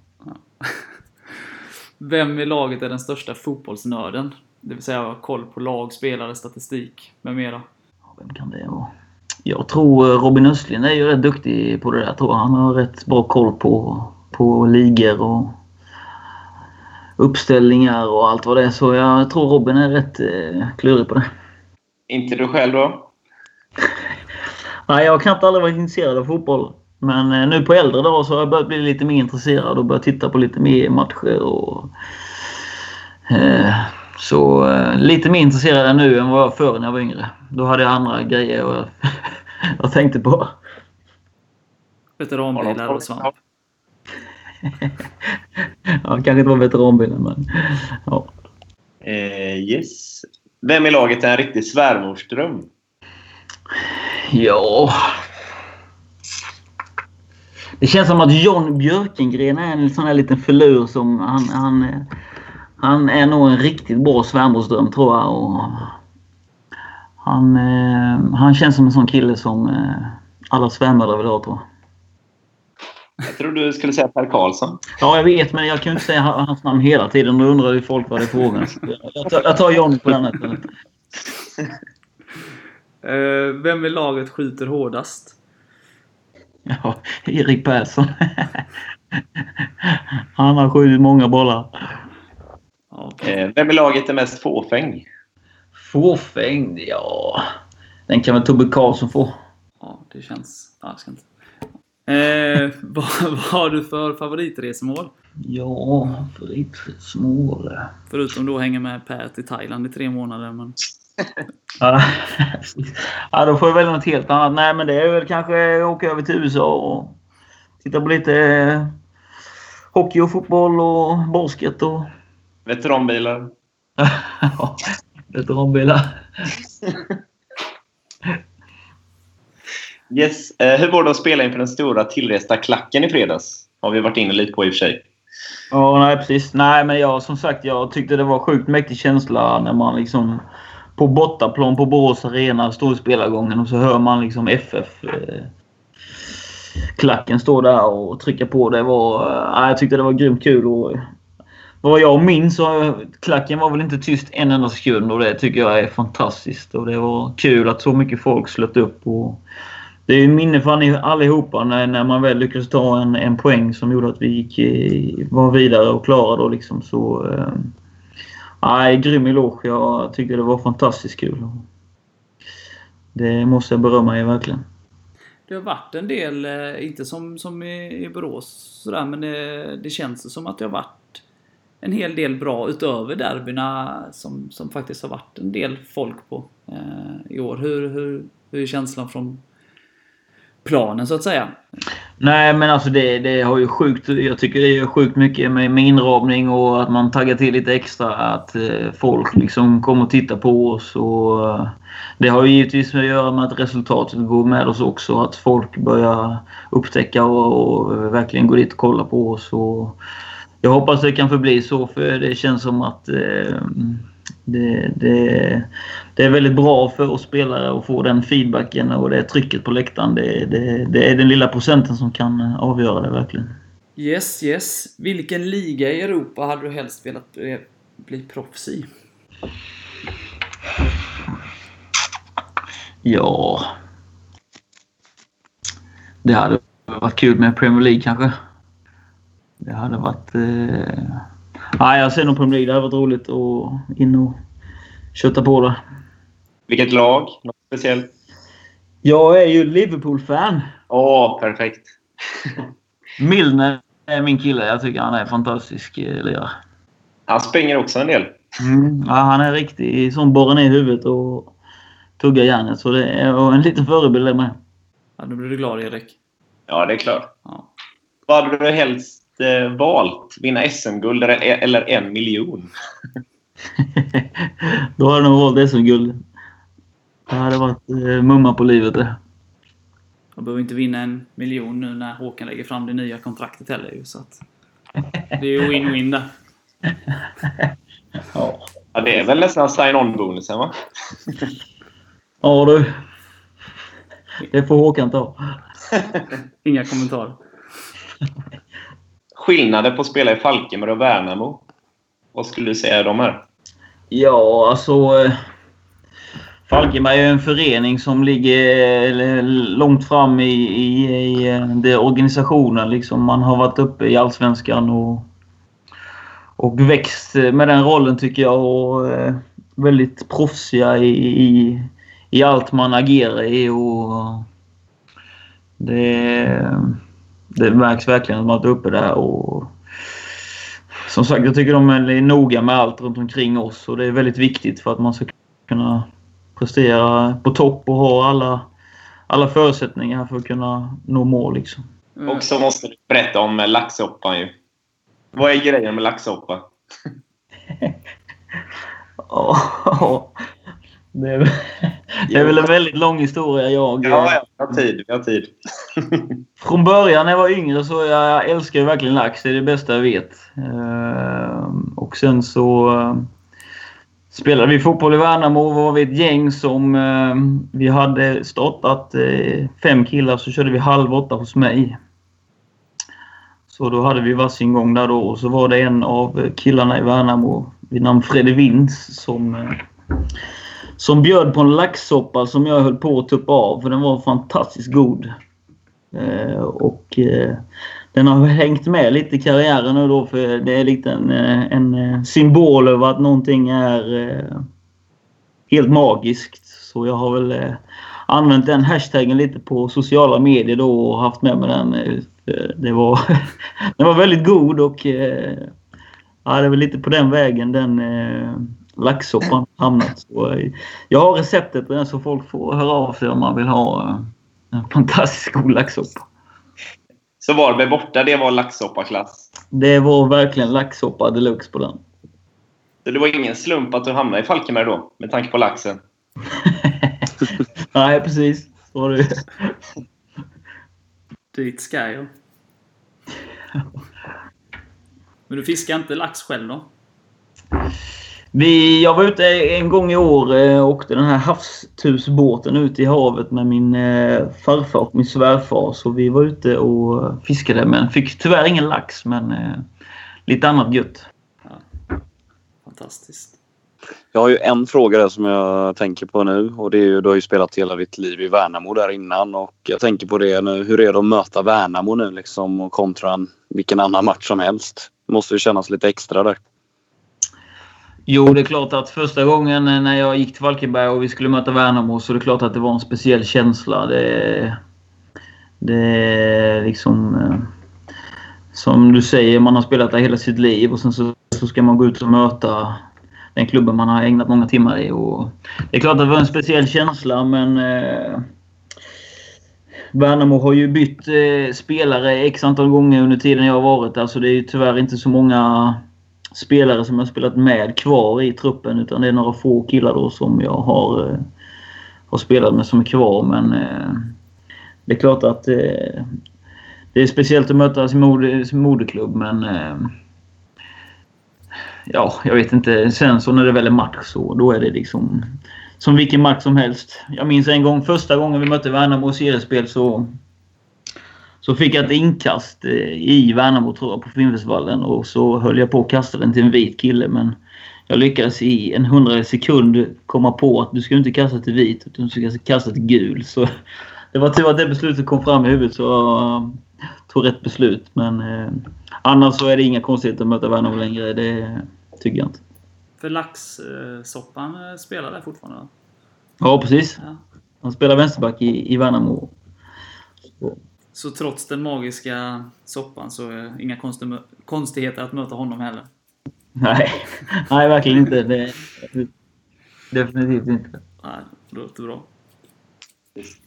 Vem i laget är den största fotbollsnörden? Det vill säga ha koll på lag, spelare, statistik med mera. Vem kan det vara? Jag tror eh, Robin Östlin är ju rätt duktig på det där. Jag tror han har rätt bra koll på, på ligor och uppställningar och allt vad det är. Så jag tror Robin är rätt eh, klurig på det. Inte du själv då? [laughs] Nej, jag har knappt aldrig varit intresserad av fotboll. Men eh, nu på äldre dagar så har jag börjat bli lite mer intresserad och börjat titta på lite mer matcher. Och, eh, så eh, lite mer intresserad nu än vad jag var förr när jag var yngre. Då hade jag andra grejer jag, [laughs] jag tänkte på. Veteranbilar och sånt. [laughs] ja, kanske inte var veteranbilen, men ja. Eh, yes. Vem i laget är en riktig svärmorsdröm? Ja... Det känns som att John Björkengren är en sån här liten filur som... Han, han, är- han är nog en riktigt bra svärmorsdröm tror jag. Och han, eh, han känns som en sån kille som eh, alla svärmödrar vill ha tror jag. Jag tror du skulle säga Per Karlsson. Ja, jag vet, men jag kan ju inte säga hans namn hela tiden. Då undrar ju folk vad det är frågan. Jag tar, jag tar John på den istället. [laughs] Eh, vem i laget skjuter hårdast? Ja, Erik Persson. [laughs] Han har skjutit många bollar. Okej. Eh, vem i laget är mest fåfäng? Fåfängd, ja... Den kan väl Tobbe Karlsson få. ja det känns... Ja, jag ska inte. Eh, [laughs] vad, vad har du för favoritresmål? Ja, favoritresmål. Förutom då hänga med Per till Thailand i tre månader. Men... Ja, [laughs] ja, då får jag välja något helt annat. Nej, men det är väl kanske åka över till USA och titta på lite eh, hockey och fotboll och basket och... Veteranbilar? ja, [laughs] veteranbilar. [laughs] Yes. Eh, hur var det att spela inför den stora tillresta klacken i fredags? Har vi varit inne lite på i och för sig. Ja, nej precis. Nej, men jag som sagt, jag tyckte det var sjukt mäktig känsla när man liksom på bortaplan på Borås Arena står i spelargången och så hör man liksom FF eh, klacken stå där och trycka på. Det var, eh, jag tyckte det var grymt kul. Och, vad jag minns så klacken var väl inte tyst en enda sekund och det tycker jag är fantastiskt. Och det var kul att så mycket folk slöt upp. Och det är ju minne för allihopa när, när man väl lyckades ta en, en poäng som gjorde att vi gick, eh, var vidare och klara då liksom. Så, eh, grym eloge. Jag tyckte det var fantastiskt kul. Det måste jag berömma er verkligen. Det har varit en del, eh, inte som, som i, i Borås sådär, men det, det känns som att det har varit en hel del bra utöver derbyna som, som faktiskt har varit en del folk på eh, i år. Hur, hur, hur är känslan från planen så att säga? Nej, men alltså det, det har ju sjukt... Jag tycker det är sjukt mycket med, med inramning och att man taggar till lite extra. Att eh, folk liksom kommer och tittar på oss. Och, eh, det har ju givetvis att göra med att resultatet går med oss också. Att folk börjar upptäcka och, och verkligen gå dit och kolla på oss. Och jag hoppas det kan förbli så, för det känns som att eh, det, det, det är väldigt bra för oss spelare att få den feedbacken och det trycket på läktaren. Det, det, är den lilla procenten som kan avgöra det verkligen. Yes, yes. Vilken liga i Europa hade du helst velat bli, bli proffs i? Ja... Det hade varit kul med Premier League kanske. Det hade varit... Eh... Nej, jag ser nog Premier League. Det hade varit roligt att in och kötta på det. Vilket lag? Något speciellt? Jag är ju Liverpool-fan. Åh, perfekt. [laughs] Milner är min kille. Jag tycker han är fantastisk eh, lirare. Han springer också en del. Mm. Ja, han är riktig sån borrar ner i huvudet och tuggar järnet. Så det är en liten förebild det med. Ja, nu blir du glad Erik. Ja, det är klart. Ja. Vad hade du helst valt? Vinna SM-guld eller, eller en miljon? [laughs] Då hade jag nog valt SM-guld. Det hade varit eh, mumma på livet det. Jag behöver inte vinna en miljon nu när Håkan lägger fram det nya kontraktet heller ju, så att... Det är ju win-win där. [laughs] Ja. Ja, det är väl nästan sign-on-bonusen, va? Ja du. Det får Håkan ta. Inga kommentarer. [laughs] Skillnader på att spela i Falkenberg och Värnamo? Vad skulle du säga de är? Ja, alltså... Eh, Falkenberg är en förening som ligger långt fram i, i, i eh, det organisationen. Liksom man har varit uppe i Allsvenskan och, och växt eh, med den rollen tycker jag. Och väldigt proffsiga i, i, i allt man agerar i. Och Det, det märks verkligen att man är uppe där. Och, som sagt, jag tycker de är noga med allt runt omkring oss och det är väldigt viktigt för att man ska kunna prestera på topp och ha alla, alla förutsättningar för att kunna nå mål. Liksom. Mm. Och så måste du berätta om laxsoppan ju. Vad är grejen med laxsoppa? [laughs] [laughs] Ja, det, är, [laughs] det är väl en väldigt lång historia. Jag, Ja, ja, vi har tid. Vi har tid. [laughs] Från början när jag var yngre så jag, ju verkligen lax. Det är det bästa jag vet. Eh, och sen så eh, spelade vi fotboll i Värnamo och var vi ett gäng som eh, vi hade startat eh, fem killar så körde vi halv åtta hos mig. Så då hade vi varsin gång där då och så var det en av killarna i Värnamo vid namn Fredde Vins som eh, som bjöd på en laxsoppa som jag höll på att tuppa av för den var fantastiskt god. Eh, och eh, den har hängt med lite i karriären nu då för det är lite en, eh, en eh, symbol över att någonting är eh, helt magiskt. Så jag har väl eh, använt den hashtaggen lite på sociala medier då och haft med mig den. Eh, det var, [laughs] den var väldigt god och ja, det är väl lite på den vägen den eh, laxsoppan hamnat. Så, eh, jag har receptet på den så folk får höra av sig om man vill ha eh, en fantastisk god laxsoppa. Så Varberg borta, det var laxsoppa-klass. Det var verkligen laxsoppa deluxe på den. Så det var ingen slump att du hamnade i Falkenberg då, med tanke på laxen. [laughs] Nej, precis. Så var det. Dit ska jag. Men du fiskar inte lax själv då? Vi, jag var ute en gång i år eh, och åkte den här havstusbåten ut i havet med min eh, farfar och min svärfar. Så vi var ute och fiskade men fick tyvärr ingen lax men eh, lite annat gött. Fantastiskt. Jag har ju en fråga där som jag tänker på nu och det är ju du har ju spelat hela ditt liv i Värnamo där innan och jag tänker på det nu. Hur är det att möta Värnamo nu liksom och kontra en, vilken annan match som helst? Det måste ju kännas lite extra där. Jo, det är klart att första gången när jag gick till Falkenberg och vi skulle möta Värnamo så är det klart att det var en speciell känsla. Det, det är liksom... Eh, som du säger, man har spelat där hela sitt liv och sen så, så ska man gå ut och möta den klubben man har ägnat många timmar i. Och det är klart att det var en speciell känsla men... Eh, Värnamo har ju bytt eh, spelare x antal gånger under tiden jag har varit där så det är ju tyvärr inte så många spelare som jag spelat med kvar i truppen utan det är några få killar då som jag har, eh, har spelat med som är kvar. Men eh, det är klart att eh, det är speciellt att möta sin, mode, sin moderklubb men eh, ja, jag vet inte. Sen så när det väl är match så då är det liksom som vilken match som helst. Jag minns en gång första gången vi mötte Värnamo i seriespel så så fick jag ett inkast eh, i Värnamo tror jag på Finnvedsvallen och så höll jag på att kasta den till en vit kille men jag lyckades i en hundradels sekund komma på att du ska inte kasta till vit utan du ska kasta till gul. Så det var tur att det beslutet kom fram i huvudet så jag tog rätt beslut. Men eh, annars så är det inga konstigheter att möta Värnamo längre. Det tycker jag inte. För laxsoppan eh, spelar där fortfarande? Ja, precis. Ja. Han spelar vänsterback i, i Värnamo. Så. Så trots den magiska soppan så är det inga konsti- konstigheter att möta honom heller? Nej, [laughs] nej verkligen inte. Det, definitivt inte. Nej, det låter bra.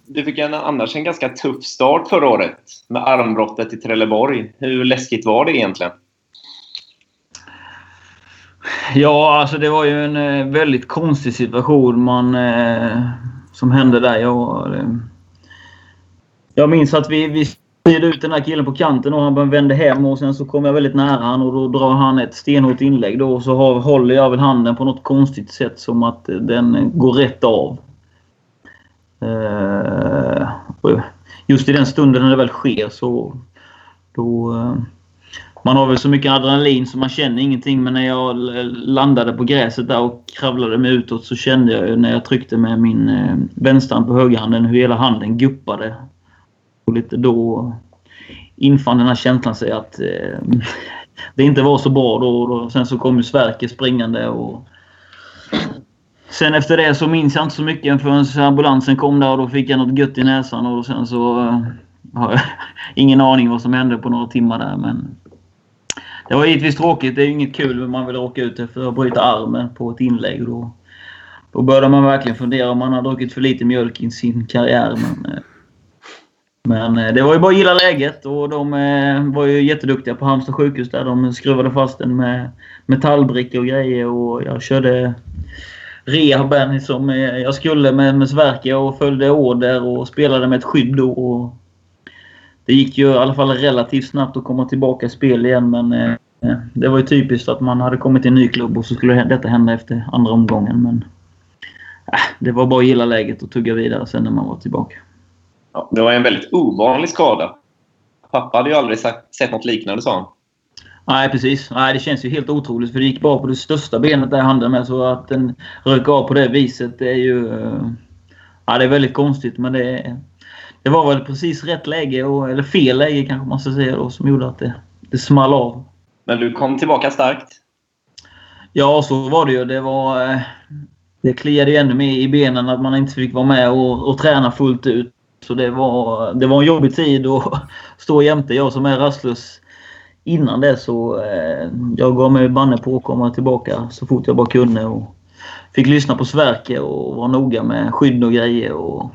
Du fick en, annars en ganska tuff start förra året med armbrottet i Trelleborg. Hur läskigt var det egentligen? Ja, alltså det var ju en eh, väldigt konstig situation man, eh, som hände där. Jag, eh, jag minns att vi, vi styrde ut den här killen på kanten och han vände hem och sen så kom jag väldigt nära han och då drar han ett stenhårt inlägg då och så har, håller jag väl handen på något konstigt sätt som att den går rätt av. Eh, just i den stunden när det väl sker så då eh, man har väl så mycket adrenalin så man känner ingenting men när jag landade på gräset där och kravlade mig utåt så kände jag när jag tryckte med min eh, vänsterhand på högerhanden hur hela handen guppade. Och lite då infann den här känslan sig att eh, det inte var så bra då. Då sen så kom ju Sverker springande och Sen efter det så minns jag inte så mycket förrän ambulansen kom där och då fick jag något gött i näsan och sen så eh, har [laughs] ingen aning vad som hände på några timmar där. Men det var givetvis tråkigt. Det är ju inget kul när man vill åka ut för att bryta armen på ett inlägg. Då, då började man verkligen fundera om man har druckit för lite mjölk i sin karriär. Men, eh, men eh, det var ju bara att gilla läget och de eh, var ju jätteduktiga på Halmstad sjukhus där. De skruvade fast den med metallbrickor och grejer och jag körde rehaben som eh, jag skulle med, med Sverker och följde order och spelade med ett skydd då. Och det gick ju i alla fall relativt snabbt att komma tillbaka i spel igen men det var ju typiskt att man hade kommit till en ny klubb och så skulle detta hända efter andra omgången. Men äh, det var bara att gilla läget och tugga vidare sen när man var tillbaka. Ja, det var en väldigt ovanlig skada. Pappa hade ju aldrig sagt, sett något liknande, sa han. Nej, precis. Nej, det känns ju helt otroligt för det gick bara på det största benet där handen med. Så att den rök av på det viset, det är ju... eh, Ja, det är väldigt konstigt men det, det var väl precis rätt läge, och, eller fel läge kanske man ska säga då, som gjorde att det, det small av. Men du kom tillbaka starkt. Ja, så var det ju. Det var... eh, Det kliade ju ännu mer i benen att man inte fick vara med och, och träna fullt ut. Så det var, det var en jobbig tid att [laughs] stå jämte. Jag som är rastlös innan det så eh, jag gav mig banne på att komma tillbaka så fort jag bara kunde. Och fick lyssna på Sverker och var noga med skydd och grejer. Och,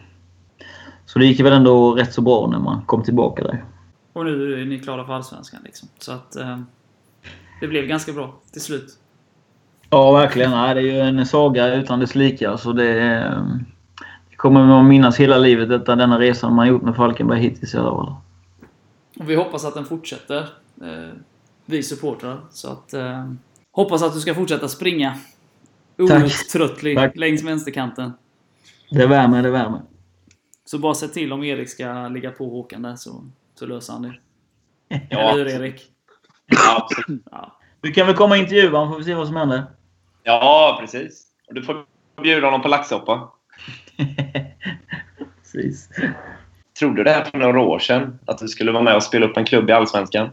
så det gick väl ändå rätt så bra när man kom tillbaka där. Och nu är ni klara för Allsvenskan liksom. Så att... Eh, det blev ganska bra till slut. Ja, verkligen. Nej, det är ju en saga utan dess like. Så det, det kommer man minnas hela livet, detta, denna resan man gjort med Falkenberg hittills i alla fall. Och vi hoppas att den fortsätter. Eh, vi supportrar. Så att... Eh, hoppas att du ska fortsätta springa. Outtröttlig Tack. längs vänsterkanten. Det värmer, det värmer. Så bara se till om Erik ska ligga på Håkan där så, så löser han det. Ja. [laughs] Eller hur Erik? Ja, absolut. Ja. Du kan väl komma och intervjua honom, får vi se vad som händer. ja precis. Och du får bjuda honom på laxsoppa. [laughs] Precis. Trodde du det här för några år sedan? Att du skulle vara med och spela upp en klubb i Allsvenskan?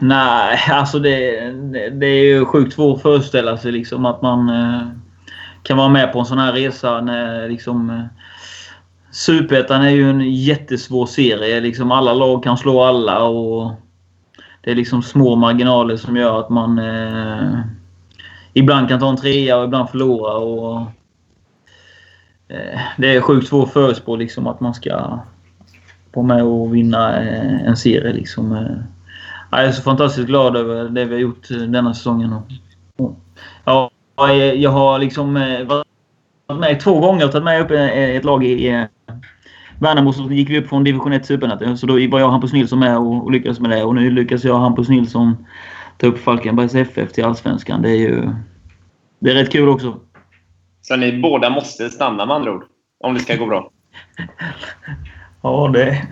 Nej, alltså det, det, är ju sjukt svårt att föreställa sig liksom att man eh, kan vara med på en sån här resa när liksom... Eh, Superettan är ju en jättesvår serie. Liksom alla lag kan slå alla och det är liksom små marginaler som gör att man eh, ibland kan ta en trea och ibland förlora. Och, Eh, det är sjukt svårt att förutspå liksom att man ska vara med och vinna eh, en serie. Liksom, eh. Jag är så fantastiskt glad över det vi har gjort denna säsongen. Ja, jag- har liksom varit med två gånger och tagit med upp ett lag i Värnamo. Så gick vi upp från division 1 till Superettan. Så då var jag och Hampus Nilsson med och, och lyckades med det. Och nu lyckas jag och Hampus Nilsson ta upp Falkenbergs FF till Allsvenskan. Det är ju... Det är rätt kul också. Så ni båda måste stanna med andra ord. Om det ska gå bra. [laughs] Ja, det...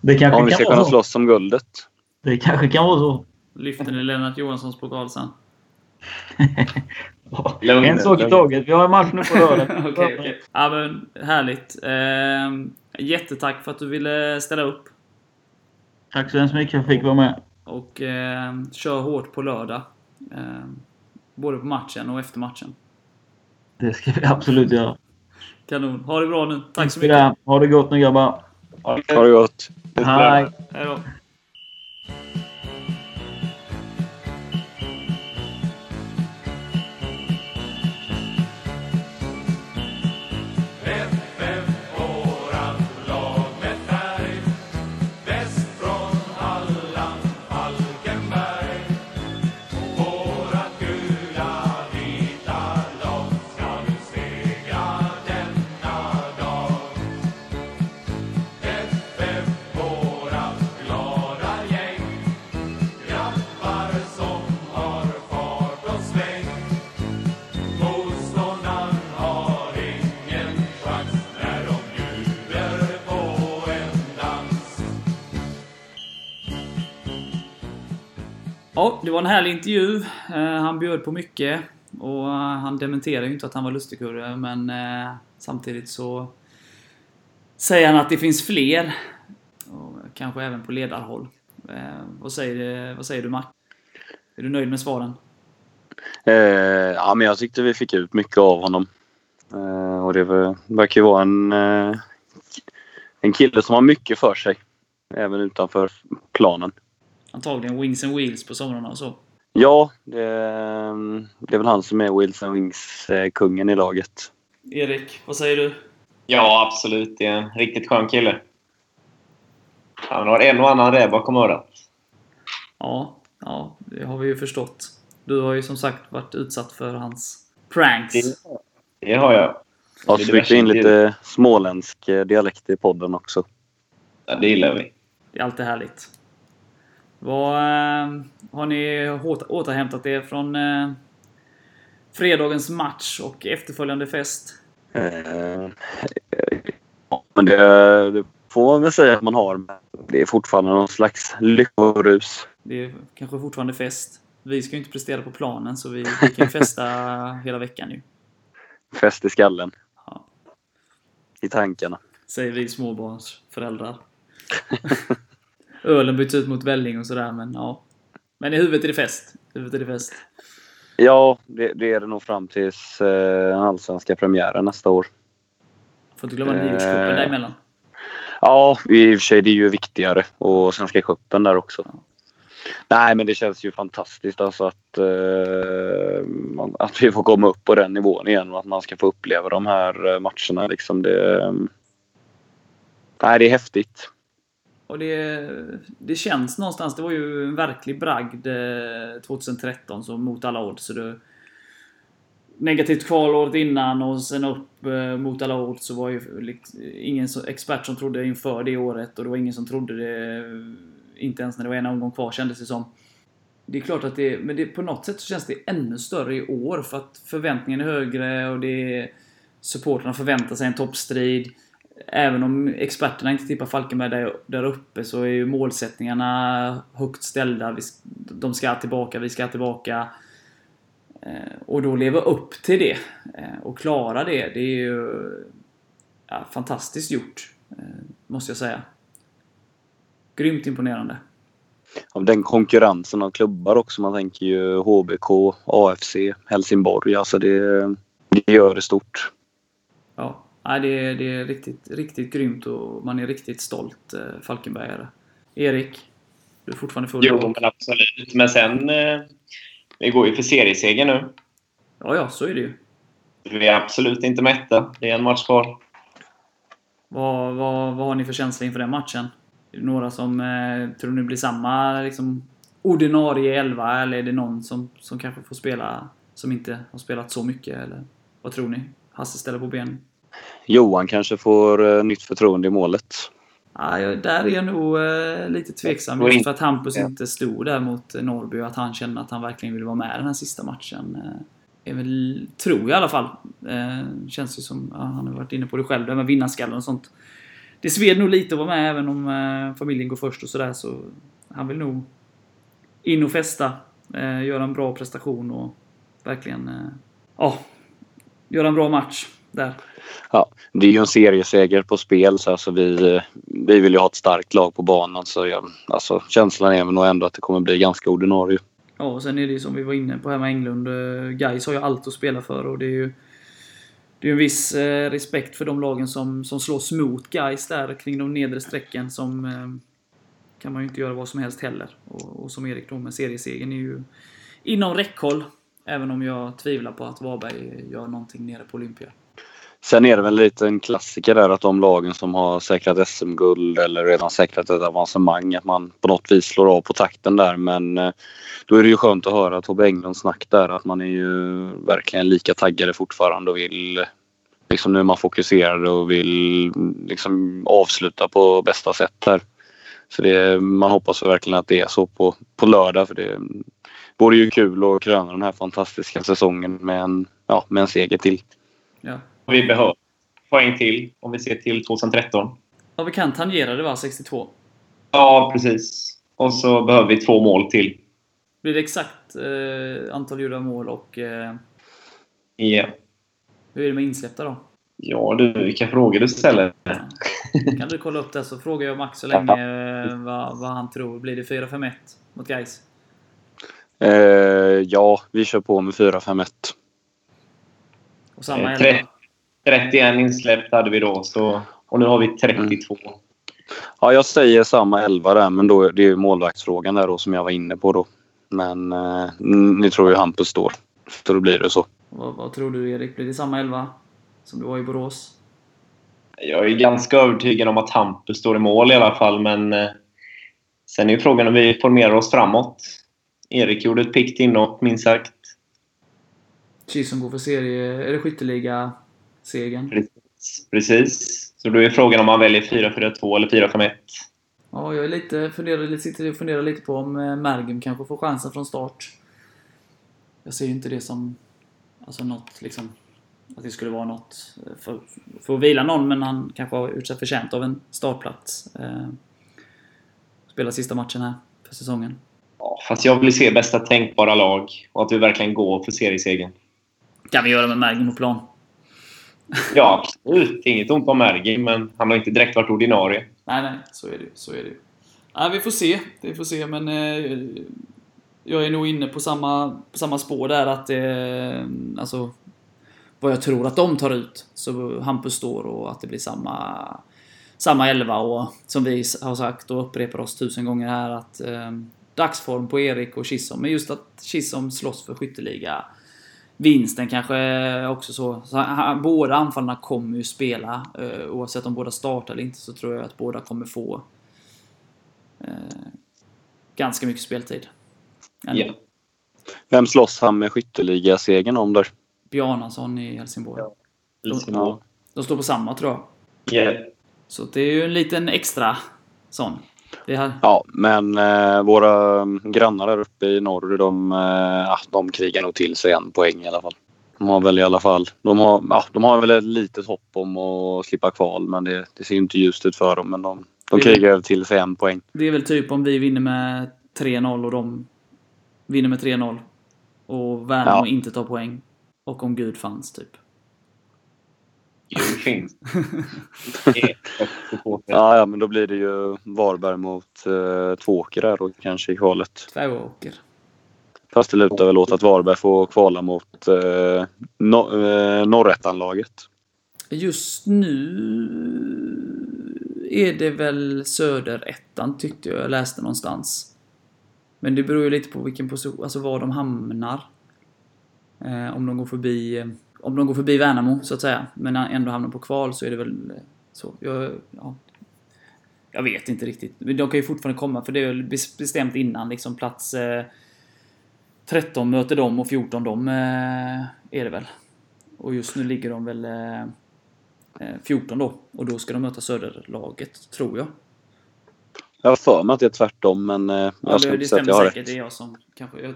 Det kanske Om vi ska kan vara kunna så. slåss om guldet. Det kanske kan vara så. Lyfter ni Lennart Johanssons pokal sen? [laughs] Lugn, en sak i taget. Vi har en match nu på lördag. [laughs] Okej, okej. Ja, men härligt. Eh, jättetack för att du ville ställa upp. Tack så hemskt mycket för att jag fick vara med. Och eh, kör hårt på lördag. Eh, både på matchen och efter matchen. Det ska vi absolut göra. Kanon. Ha det bra nu. Tack så mycket. Ha det gott nu grabbar. Ha det Ha det gott. Hej. Hej då. Ja, det var en härlig intervju. Eh, han bjöd på mycket. Och eh, han dementerar ju inte att han var lustigkurre, men eh, samtidigt så säger han att det finns fler. Och kanske även på ledarhåll. Eh, vad, säger, vad säger du Mac? Är du nöjd med svaren? Eh, ja, men jag tyckte vi fick ut mycket av honom. Eh, och det var- verkar ju vara en, eh, en kille som har mycket för sig. Även utanför planen. Antagligen Wings and Wheels på somrarna och så. Ja, det, det är väl han som är Wilson Wings-kungen i laget. Erik, vad säger du? Ja, absolut. Det är en riktigt skön kille. Han har en och annan räv bakom örat. Ja, ja, det har vi ju förstått. Du har ju som sagt varit utsatt för hans pranks. Det, det har jag. Ja, så fick vi in lite småländsk eh, dialekt i podden också. Ja, det gillar vi. Det är alltid härligt. Vad, eh, har ni åter, återhämtat er från eh, fredagens match och efterföljande fest? Eh, ja, men det, det får man väl säga att man har. Det är fortfarande någon slags lyckorus. Det är kanske fortfarande fest. Vi ska ju inte prestera på planen så vi, vi kan festa [laughs] hela veckan ju. Fest i skallen. Ja. I tankarna. Säger vi småbarnsföräldrar. [laughs] Ölen byts ut mot välling och sådär men ja. Men i huvudet är det fest. I huvudet är det fest. Ja, det, det är det nog fram tills eh, allsvenska premiären nästa år. Får inte glömma nyårscupen Eh. däremellan. Ja, i och för sig det är ju viktigare. Och Svenska cupen där också. Nej, men det känns ju fantastiskt alltså att, eh, att vi får komma upp på den nivån igen och att man ska få uppleva de här eh, matcherna. Liksom det, eh, nej, det är häftigt. Och det, det känns någonstans, det var ju en verklig bragd eh, 2013 så mot alla odds. Så det, negativt kval året innan och sen upp eh, mot alla odds så var ju liksom, ingen så, expert som trodde inför det året och det var ingen som trodde det inte ens när det var en omgång kvar kändes det som. Det är klart att det, men det, på något sätt så känns det ännu större i år för att förväntningen är högre och det är, supportrarna förväntar sig en toppstrid. Även om experterna inte tippar Falkenberg där, där uppe så är ju målsättningarna högt ställda. Vi, de ska tillbaka, vi ska tillbaka. Eh, och då leva upp till det eh, och klara det, det är ju ja, fantastiskt gjort. Eh, måste jag säga. Grymt imponerande. Av den konkurrensen av klubbar också. Man tänker ju HBK, AFC, Helsingborg. Alltså det, det gör det stort. Ja, nej, det, är, det är riktigt, riktigt grymt och man är riktigt stolt eh, Falkenbergare. Erik, du är fortfarande full. Jo, men absolut. Men sen... Eh, vi går ju för serieseger nu. Ja, ja, så är det ju. Vi är absolut inte mätta. Det är en match kvar. Vad, vad, vad har ni för känsla inför den matchen? Är det några som eh, tror ni blir samma liksom, ordinarie elva eller är det någon som, som kanske får spela som inte har spelat så mycket? Eller vad tror ni? Hasse ställer på ben. Johan kanske får eh, nytt förtroende i målet. Ja, där är jag nog eh, lite tveksam just för att Hampus inte stod där mot eh, Norrby och att han kände att han verkligen ville vara med den här sista matchen. Är väl, tror jag i alla fall. Känns ju som, ja, han har varit inne på det själv, det med vinnarskallen och sånt. Det sved nog lite att vara med även om familjen går först och sådär så han vill nog in och festa, göra en bra prestation och verkligen ja, göra en bra match där. Det är ju en serieseger på spel så alltså vi, vi vill ju ha ett starkt lag på banan. Så jag, alltså, känslan är nog ändå att det kommer bli ganska ordinarie. Ja, och sen är det ju som vi var inne på här med Englund. eh, Gais har ju allt att spela för och det är ju det är en viss eh, respekt för de lagen som, som slåss mot Gais där kring de nedre strecken som eh, kan man ju inte göra vad som helst heller. Och, och som Erik då med seriesegern är ju inom räckhåll. Även om jag tvivlar på att Varberg gör någonting nere på Olympia. Sen är det väl lite en klassiker där att de lagen som har säkrat SM-guld eller redan säkrat ett avancemang att man på något vis slår av på takten där. Men eh, då är det ju skönt att höra Tobbe Englunds snack där att man är ju verkligen lika taggade fortfarande och vill liksom nu är man fokuserad och vill liksom avsluta på bästa sätt här. Så det, man hoppas verkligen att det är så på, på lördag för det vore ju kul att kröna den här fantastiska säsongen med en, ja, med en seger till. Ja. Vi behöver poäng till om vi ser till 2013. ja, vi kan tangera det va, 62. Ja, precis. Och så behöver vi två mål till. Blir det exakt eh, antal gjorda mål och eh, Ja. hur är det med insläppta då? Ja du, vilka frågor du ställer. Kan du kolla upp det så frågar jag Max så länge eh, vad, vad han tror. Blir det 4-5-1 mot Gais? Eh, ja, vi kör på med 4-5-1. Och samma Eh, elva? 30 31 insläppt hade vi då. Så Och nu har vi 32. Ja, jag säger samma elva där, men då, det är ju målvaktsfrågan där då som jag var inne på då. Men eh, nu tror jag Hampus står. Så då blir det så. Vad, vad tror du Erik? Blir det samma elva som du var i Borås? Jag är ganska övertygad om att Hampus står i mål i alla fall, men eh, sen är ju frågan om vi formerar oss framåt. Erik gjorde ett piggt inhopp, minst sagt. Chisholm går för serie... Är det skytteliga-segern? Precis. Precis. Så då är frågan om man väljer 4-4-2 eller 4-5-1. Ja, jag är lite, funderar, lite- sitter och funderar lite på om eh, Mergim kanske får chansen från start. Jag ser ju inte det som alltså något liksom att det skulle vara något eh, för, för att vila någon, men han kanske har gjort sig förtjänt av en startplats. Eh, spela sista matchen här för säsongen. Ja, fast jag vill se bästa tänkbara lag och att vi verkligen går för seriesegern. Kan vi göra med Mergim på plan. Ja, absolut. Inget ont om Ergi, men han har inte direkt varit ordinarie. Nej, nej, så är det ju. Så är det ju. Nej, vi får se. Vi får se, men eh, jag är nog inne på samma, på samma spår där att eh, alltså vad jag tror att de tar ut. Så Hampus står och att det blir samma samma elva och som vi har sagt och upprepar oss tusen gånger här att eh, dagsform på Erik och Kissom, Men just att Kissom slåss för skytteliga vinsten kanske också så. så han, båda anfallarna kommer ju spela. Eh, oavsett om båda startar eller inte så tror jag att båda kommer få eh, ganska mycket speltid. Ja. Vem slåss han med skytteligasegern om där? Bjarnason i Helsingborg. Ja. De står på samma tror jag. Ja. Så det är ju en liten extra sån. Ja, men eh, våra grannar där uppe i norr, de, eh, de krigar nog till sig en poäng i alla fall. De har väl i alla fall, de har, ja, de har väl ett litet hopp om att slippa kval, men det, det ser inte ljust ut för dem. Men de, de krigar till sig en poäng. Det är väl typ om vi vinner med 3-0 och de vinner med 3-0. Och Värnamo Ja. inte tar poäng. Och om Gud fanns, typ. [laughs] Det finns. Ja, ja, men då blir det ju Varberg mot eh, Tvååker där då kanske i kvalet. Tvååker. Fast det lutar väl åt att Varberg får kvala mot eh, no, eh, Norrettanlaget. Just nu är det väl Söderettan tyckte jag jag läste någonstans. Men det beror ju lite på vilken position, alltså var de hamnar. Eh, om de går förbi, eh, om de går förbi Värnamo så att säga, men ändå hamnar på kval så är det väl eh, så. Jag, ja, jag vet inte riktigt. Men de kan ju fortfarande komma för det är väl bes- bestämt innan liksom plats eh, 13 möter de och 14 de eh, är det väl. Och just nu ligger de väl eh, eh, 14 då. Och då ska de möta Söderlaget, tror jag. Jag har för mig att det är tvärtom, men eh, Ja, jag ska det, inte säga att jag har säkert. rätt. Det är jag som kanske... Jag,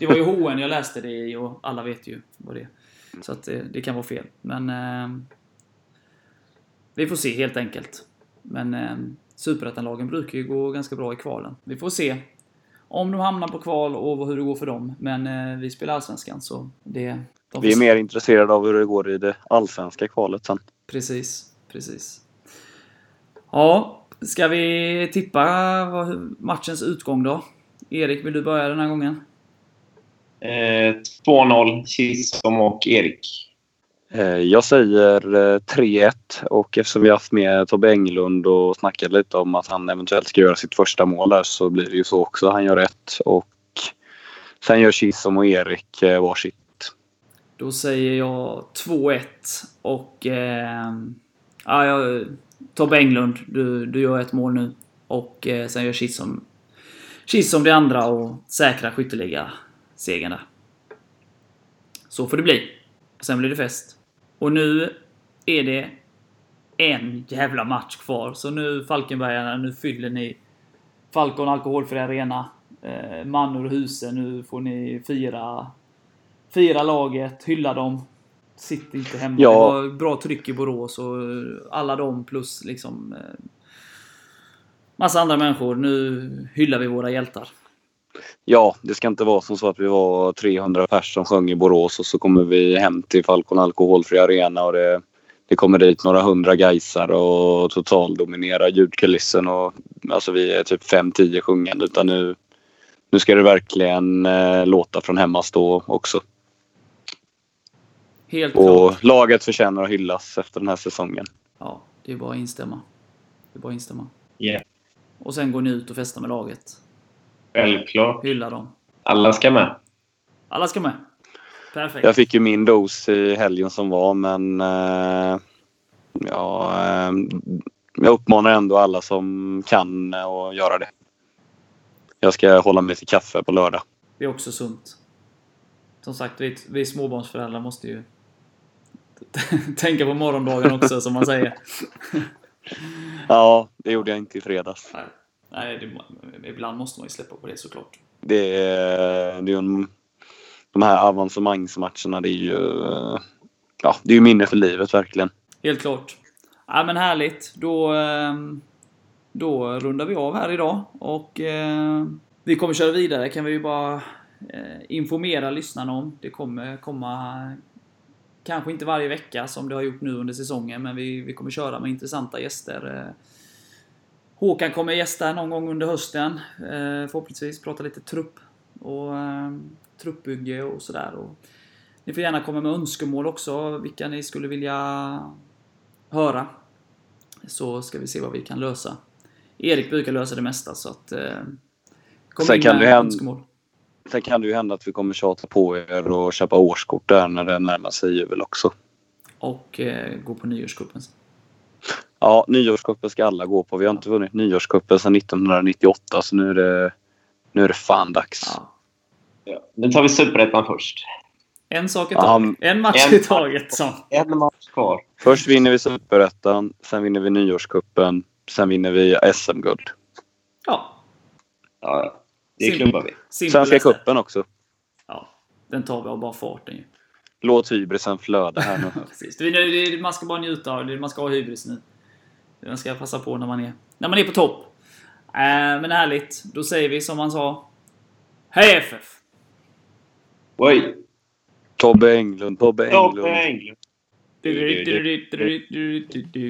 det var ju HN jag läste det i och alla vet ju vad det är. Så att det, det kan vara fel. Men... Eh, vi får se helt enkelt. Men eh, Superettanlagen brukar ju gå ganska bra i kvalen. Vi får se om de hamnar på kval och hur det går för dem. Men eh, vi spelar Allsvenskan så det... Vi är se. mer intresserade av hur det går i det allsvenska kvalet sen. Precis, precis. Ja, ska vi tippa matchens utgång då? Erik, vill du börja den här gången? Eh, 2-0, Chisholm och Erik. Eh, Jag säger eh, 3-1 och eftersom vi har haft med Tobbe Englund och snackat lite om att han eventuellt ska göra sitt första mål där så blir det ju så också. Han gör ett och sen gör Chisholm och Erik eh, varsitt. Då säger jag 2-1 och... Eh, ja, jag, Tobbe Englund, du, du gör ett mål nu. Och eh, sen gör Chisholm det andra och säkrar skytteliga-segern där. Så får det bli. Sen blir det fest. Och nu är det en jävla match kvar. Så nu Falkenbergarna, nu fyller ni Falcon Alkoholfri Arena. Eh, man ur husen, nu får ni fira Fira laget, hylla dem. Sitt inte hemma. Ja. Det var bra tryck i Borås och alla dem plus liksom eh, massa andra människor. Nu hyllar vi våra hjältar. Ja, det ska inte vara som så att vi var 300 pers som sjöng i Borås och så kommer vi hem till Falcon Alkoholfri Arena och det, det kommer dit några hundra gaisar och totaldominerar ljudkulissen och alltså vi är typ 5-10 sjungande utan nu, nu ska det verkligen eh, låta från hemmastå också. Helt klart. Och laget förtjänar att hyllas efter den här säsongen. Ja, Det är bara att instämma. Det är bara att instämma. Ja. Och sen går ni ut och festar med laget. Självklart. Hylla dem. Alla ska med. Alla ska med. Perfekt. Jag fick ju min dos i helgen som var men eh, ja, eh, jag uppmanar ändå alla som kan eh, att göra det. Jag ska hålla mig till kaffe på lördag. Det är också sunt. Som sagt, vi, vi småbarnsföräldrar måste ju [laughs] tänka på morgondagen också, som man säger. Ja, det gjorde jag inte i fredags. Nej, Nej det, ibland måste man ju släppa på det såklart. Det är, det är en, de här avancemangsmatcherna, det är ju ja, det är ju minne för livet verkligen. Helt klart. Ja, men härligt. Då, ehm, då rundar vi av här idag. Och eh, vi kommer köra vidare kan vi ju bara eh, informera lyssnarna om. Det kommer komma Kanske inte varje vecka som det har gjort nu under säsongen, men vi, vi kommer köra med intressanta gäster. Eh, Håkan kommer gästa någon gång under hösten. Eh, förhoppningsvis prata lite trupp och eh, truppbygge och sådär. Ni får gärna komma med önskemål också, vilka ni skulle vilja höra. Så ska vi se vad vi kan lösa. Erik brukar lösa det mesta, så att... Eh, kom Sen in kan med hända- önskemål. Sen kan det ju hända att vi kommer tjata på er och köpa årskort där när det närmar sig jul också. Och eh, gå på nyårscupen. Ja, nyårscupen ska alla gå på. Vi har inte vunnit nyårscupen sedan 1998 så nu är det, nu är det fan dags. Ja. Ja. Nu tar vi Superettan först. En sak i taget. En match en- i taget. Så. En match kvar. Först vinner vi Superettan, sen vinner vi nyårscupen, sen vinner vi SM-guld. Ja, Ja, det klubbar vi. Svenska cupen också. Ja, den tar vi av bara farten ju. Låt hybrisen flöda här nu. [laughs] Precis. Det är- det är- Man ska bara njuta av det. Man ska ha hybris nu. Man ska passa på när man är, när man är på topp. Eh, men härligt. Då säger vi som man sa. Hej FF! Oj! Tobbe Englund, Tobbe Englund. Tobbe Englund. Du, du, du,